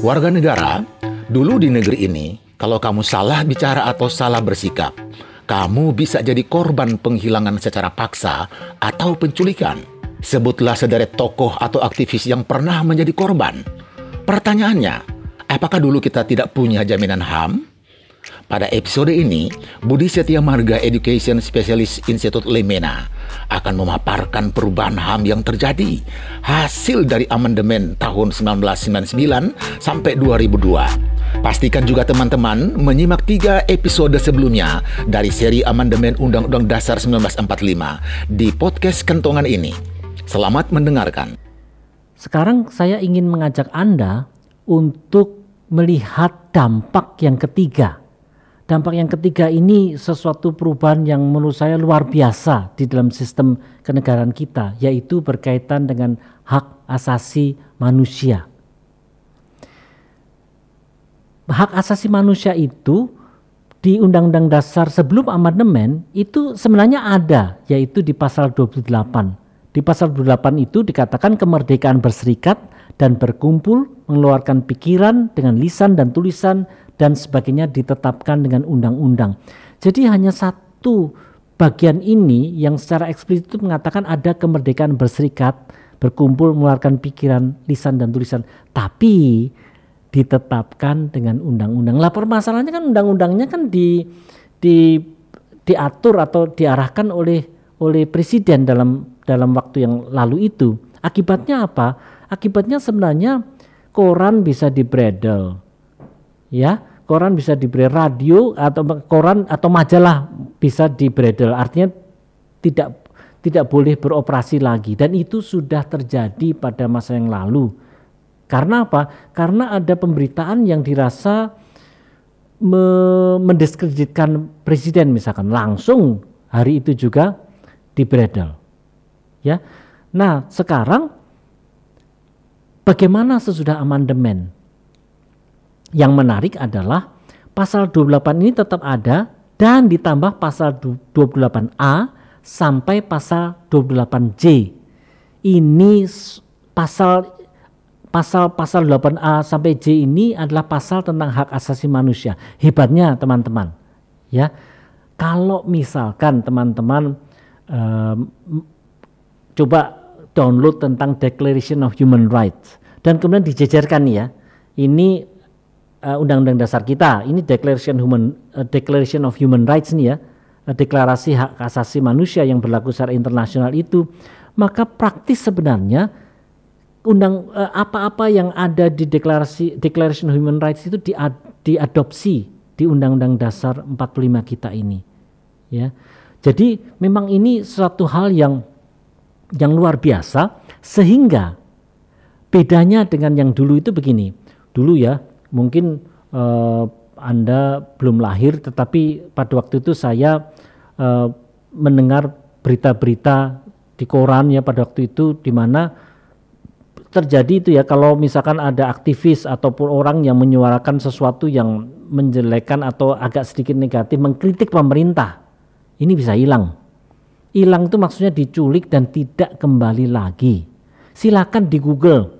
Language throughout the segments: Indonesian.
Warga negara, dulu di negeri ini, kalau kamu salah bicara atau salah bersikap, kamu bisa jadi korban penghilangan secara paksa atau penculikan. Sebutlah sederet tokoh atau aktivis yang pernah menjadi korban. Pertanyaannya, apakah dulu kita tidak punya jaminan HAM? Pada episode ini, Budi Setia Marga Education Specialist Institute Lemena akan memaparkan perubahan HAM yang terjadi hasil dari amandemen tahun 1999 sampai 2002. Pastikan juga teman-teman menyimak tiga episode sebelumnya dari seri amandemen Undang-Undang Dasar 1945 di podcast kentongan ini. Selamat mendengarkan. Sekarang saya ingin mengajak Anda untuk melihat dampak yang ketiga dampak yang ketiga ini sesuatu perubahan yang menurut saya luar biasa di dalam sistem kenegaraan kita, yaitu berkaitan dengan hak asasi manusia. Hak asasi manusia itu di Undang-Undang Dasar sebelum amandemen itu sebenarnya ada, yaitu di pasal 28. Di pasal 28 itu dikatakan kemerdekaan berserikat dan berkumpul, mengeluarkan pikiran dengan lisan dan tulisan dan sebagainya ditetapkan dengan undang-undang. Jadi hanya satu bagian ini yang secara eksplisit mengatakan ada kemerdekaan berserikat, berkumpul, mengeluarkan pikiran, lisan dan tulisan. Tapi ditetapkan dengan undang-undang. Lah permasalahannya kan undang-undangnya kan di di diatur atau diarahkan oleh oleh presiden dalam dalam waktu yang lalu itu. Akibatnya apa? Akibatnya sebenarnya koran bisa dibredel. Ya, koran bisa diberi radio atau koran atau majalah bisa dibredel. Artinya tidak tidak boleh beroperasi lagi. Dan itu sudah terjadi pada masa yang lalu. Karena apa? Karena ada pemberitaan yang dirasa me mendiskreditkan presiden misalkan. Langsung hari itu juga dibredel. Ya. Nah sekarang bagaimana sesudah amandemen yang menarik adalah pasal 28 ini tetap ada dan ditambah pasal 28A sampai pasal 28J. Ini pasal pasal pasal 8A sampai J ini adalah pasal tentang hak asasi manusia. Hebatnya teman-teman, ya. Kalau misalkan teman-teman um, coba download tentang Declaration of Human Rights dan kemudian dijejerkan ya, ini uh, undang-undang dasar kita. Ini Declaration Human uh, Declaration of Human Rights nih ya, uh, deklarasi hak asasi manusia yang berlaku secara internasional itu, maka praktis sebenarnya undang apa-apa uh, yang ada di deklarasi Declaration of Human Rights itu diad, diadopsi di Undang-Undang Dasar 45 kita ini. Ya. Jadi memang ini suatu hal yang yang luar biasa sehingga bedanya dengan yang dulu itu begini. Dulu ya mungkin uh, Anda belum lahir tetapi pada waktu itu saya uh, mendengar berita-berita di koran ya pada waktu itu di mana terjadi itu ya kalau misalkan ada aktivis ataupun orang yang menyuarakan sesuatu yang menjelekan atau agak sedikit negatif mengkritik pemerintah ini bisa hilang. Hilang itu maksudnya diculik dan tidak kembali lagi. Silakan di Google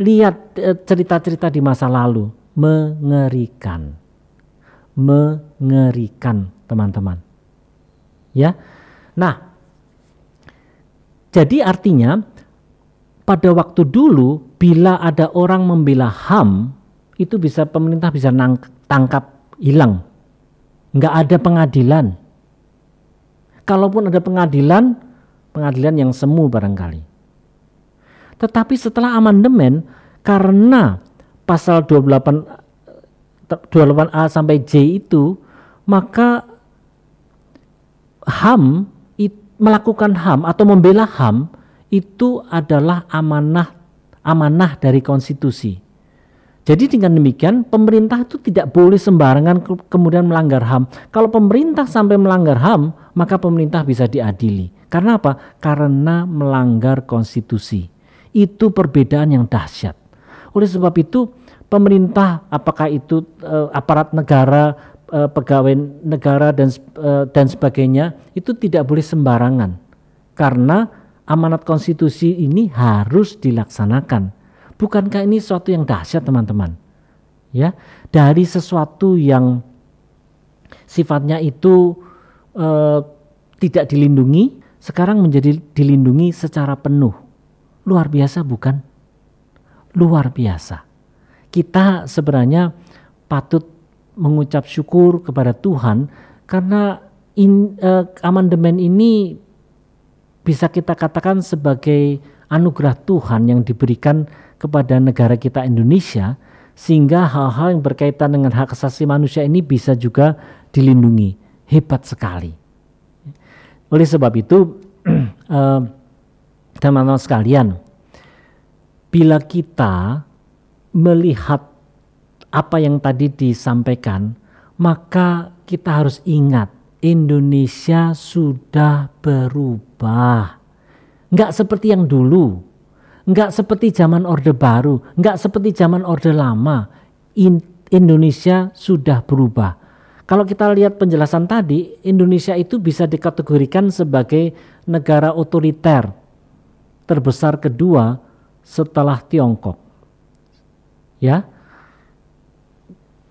lihat eh, cerita-cerita di masa lalu. Mengerikan. Mengerikan teman-teman. Ya. Nah jadi artinya pada waktu dulu bila ada orang membela HAM itu bisa pemerintah bisa nang, tangkap hilang. Nggak ada pengadilan. Kalaupun ada pengadilan pengadilan yang semu barangkali tetapi setelah amandemen karena pasal 28 28A sampai J itu maka HAM melakukan HAM atau membela HAM itu adalah amanah amanah dari konstitusi. Jadi dengan demikian pemerintah itu tidak boleh sembarangan ke, kemudian melanggar HAM. Kalau pemerintah sampai melanggar HAM, maka pemerintah bisa diadili. Karena apa? Karena melanggar konstitusi itu perbedaan yang dahsyat. Oleh sebab itu, pemerintah apakah itu uh, aparat negara, uh, pegawai negara dan uh, dan sebagainya itu tidak boleh sembarangan. Karena amanat konstitusi ini harus dilaksanakan. Bukankah ini suatu yang dahsyat, teman-teman? ya dari sesuatu yang sifatnya itu uh, tidak dilindungi sekarang menjadi dilindungi secara penuh. Luar biasa bukan? Luar biasa. Kita sebenarnya patut mengucap syukur kepada Tuhan karena in, uh, amandemen ini bisa kita katakan sebagai anugerah Tuhan yang diberikan kepada negara kita Indonesia sehingga hal-hal yang berkaitan dengan hak asasi manusia ini bisa juga dilindungi. Hebat sekali. Oleh sebab itu, eh, teman-teman sekalian, bila kita melihat apa yang tadi disampaikan, maka kita harus ingat Indonesia sudah berubah. Enggak seperti yang dulu, enggak seperti zaman Orde Baru, enggak seperti zaman Orde Lama. In Indonesia sudah berubah. Kalau kita lihat penjelasan tadi, Indonesia itu bisa dikategorikan sebagai negara otoriter terbesar kedua setelah Tiongkok. Ya.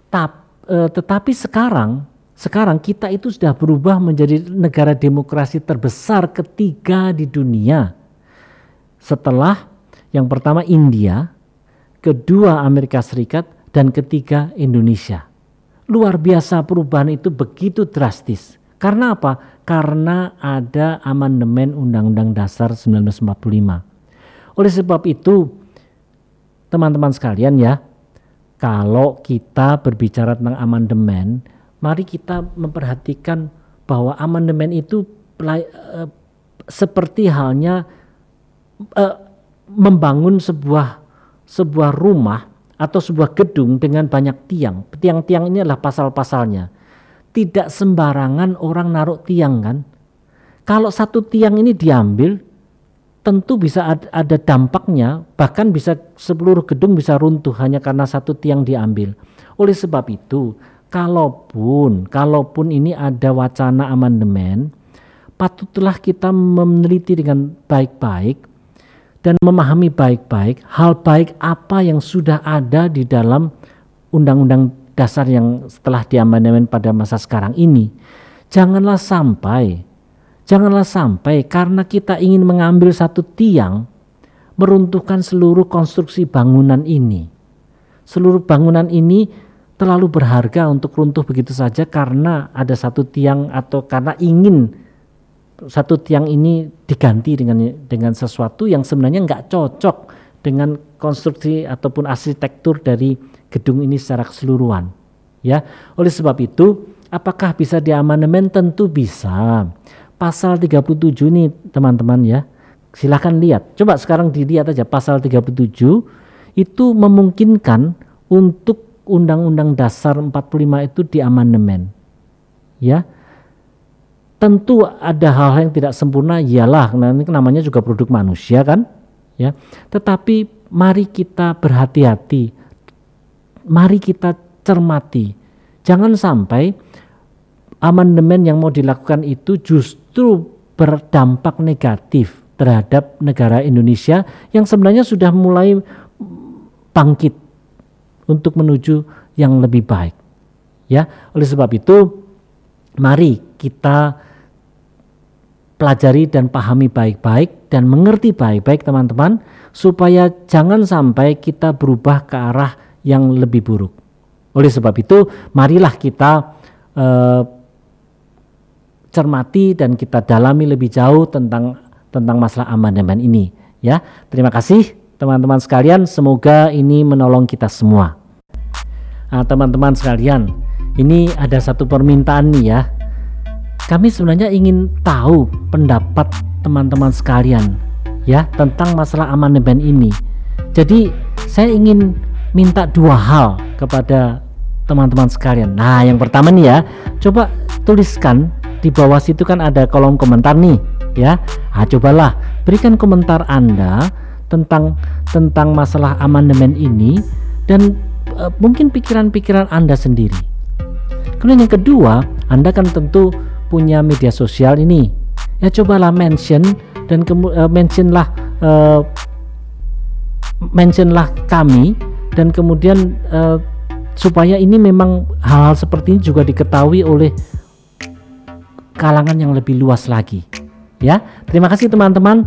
Tap, e, tetapi sekarang sekarang kita itu sudah berubah menjadi negara demokrasi terbesar ketiga di dunia. Setelah yang pertama India, kedua Amerika Serikat dan ketiga Indonesia luar biasa perubahan itu begitu drastis. Karena apa? Karena ada amandemen Undang-Undang Dasar 1945. Oleh sebab itu, teman-teman sekalian ya, kalau kita berbicara tentang amandemen, mari kita memperhatikan bahwa amandemen itu uh, seperti halnya uh, membangun sebuah sebuah rumah atau sebuah gedung dengan banyak tiang. Tiang-tiang ini adalah pasal-pasalnya. Tidak sembarangan orang naruh tiang kan. Kalau satu tiang ini diambil, tentu bisa ada dampaknya, bahkan bisa seluruh gedung bisa runtuh hanya karena satu tiang diambil. Oleh sebab itu, kalaupun kalaupun ini ada wacana amandemen, patutlah kita meneliti dengan baik-baik dan memahami baik-baik hal baik apa yang sudah ada di dalam undang-undang dasar yang setelah diamandemen pada masa sekarang ini. Janganlah sampai, janganlah sampai karena kita ingin mengambil satu tiang meruntuhkan seluruh konstruksi bangunan ini. Seluruh bangunan ini terlalu berharga untuk runtuh begitu saja karena ada satu tiang atau karena ingin satu tiang ini diganti dengan dengan sesuatu yang sebenarnya nggak cocok dengan konstruksi ataupun arsitektur dari gedung ini secara keseluruhan. Ya, oleh sebab itu, apakah bisa diamandemen? Tentu bisa. Pasal 37 ini teman-teman ya, silahkan lihat. Coba sekarang dilihat aja pasal 37 itu memungkinkan untuk Undang-Undang Dasar 45 itu diamandemen. Ya, tentu ada hal-hal yang tidak sempurna iyalah nah namanya juga produk manusia kan ya tetapi mari kita berhati-hati. Mari kita cermati. Jangan sampai amandemen yang mau dilakukan itu justru berdampak negatif terhadap negara Indonesia yang sebenarnya sudah mulai bangkit untuk menuju yang lebih baik. Ya oleh sebab itu mari kita pelajari dan pahami baik-baik dan mengerti baik-baik teman-teman supaya jangan sampai kita berubah ke arah yang lebih buruk. Oleh sebab itu, marilah kita eh, cermati dan kita dalami lebih jauh tentang tentang masalah amandemen ini ya. Terima kasih teman-teman sekalian, semoga ini menolong kita semua. Nah, teman-teman sekalian, ini ada satu permintaan nih ya kami sebenarnya ingin tahu pendapat teman-teman sekalian ya tentang masalah amandemen ini. Jadi saya ingin minta dua hal kepada teman-teman sekalian. Nah, yang pertama nih ya, coba tuliskan di bawah situ kan ada kolom komentar nih, ya. Nah, cobalah berikan komentar Anda tentang tentang masalah amandemen ini dan e, mungkin pikiran-pikiran Anda sendiri. Kemudian yang kedua, Anda kan tentu punya media sosial ini ya cobalah mention dan uh, mentionlah uh, mentionlah kami dan kemudian uh, supaya ini memang hal-hal seperti ini juga diketahui oleh kalangan yang lebih luas lagi. Ya, terima kasih teman-teman.